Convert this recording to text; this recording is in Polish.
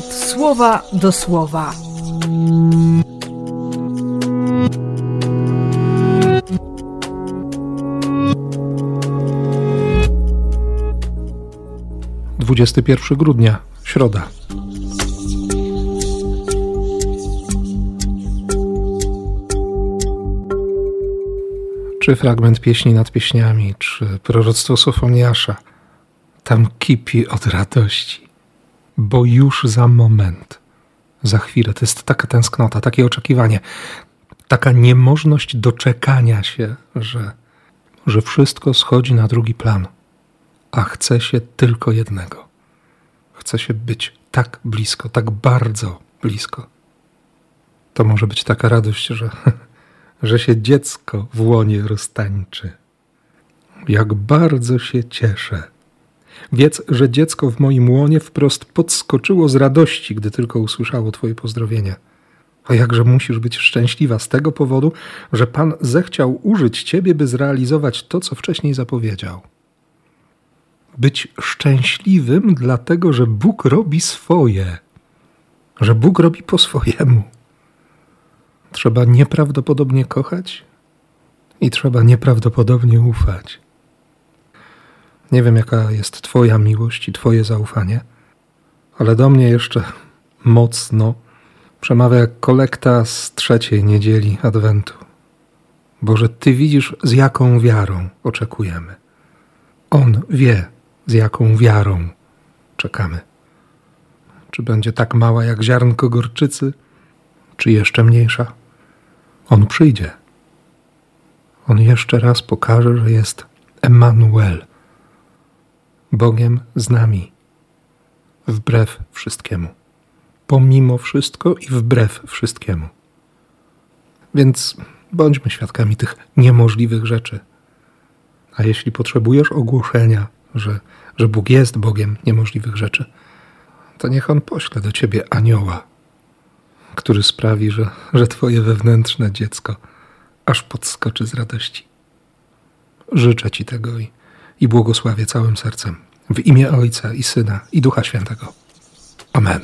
słowa do słowa. Dwudziesty pierwszy grudnia, środa. Czy fragment pieśni nad pieśniami, czy proroctwo Sofoniasza, tam kipi od radości, bo już za moment, za chwilę, to jest taka tęsknota, takie oczekiwanie, taka niemożność doczekania się, że, że wszystko schodzi na drugi plan, a chce się tylko jednego. Chce się być tak blisko, tak bardzo blisko. To może być taka radość, że że się dziecko w łonie roztańczy. Jak bardzo się cieszę. Wiedz, że dziecko w moim łonie wprost podskoczyło z radości, gdy tylko usłyszało Twoje pozdrowienie. A jakże musisz być szczęśliwa z tego powodu, że Pan zechciał użyć Ciebie, by zrealizować to, co wcześniej zapowiedział. Być szczęśliwym, dlatego że Bóg robi swoje, że Bóg robi po swojemu. Trzeba nieprawdopodobnie kochać i trzeba nieprawdopodobnie ufać. Nie wiem, jaka jest Twoja miłość i Twoje zaufanie, ale do mnie jeszcze mocno przemawia jak kolekta z trzeciej niedzieli Adwentu. Boże, Ty widzisz, z jaką wiarą oczekujemy. On wie, z jaką wiarą czekamy. Czy będzie tak mała jak ziarnko gorczycy, czy jeszcze mniejsza? On przyjdzie. On jeszcze raz pokaże, że jest Emmanuel, Bogiem z nami, wbrew wszystkiemu, pomimo wszystko i wbrew wszystkiemu. Więc bądźmy świadkami tych niemożliwych rzeczy. A jeśli potrzebujesz ogłoszenia, że, że Bóg jest Bogiem niemożliwych rzeczy, to niech On pośle do ciebie anioła który sprawi, że, że Twoje wewnętrzne dziecko aż podskoczy z radości. Życzę Ci tego i, i błogosławię całym sercem. W imię Ojca i Syna i Ducha Świętego. Amen.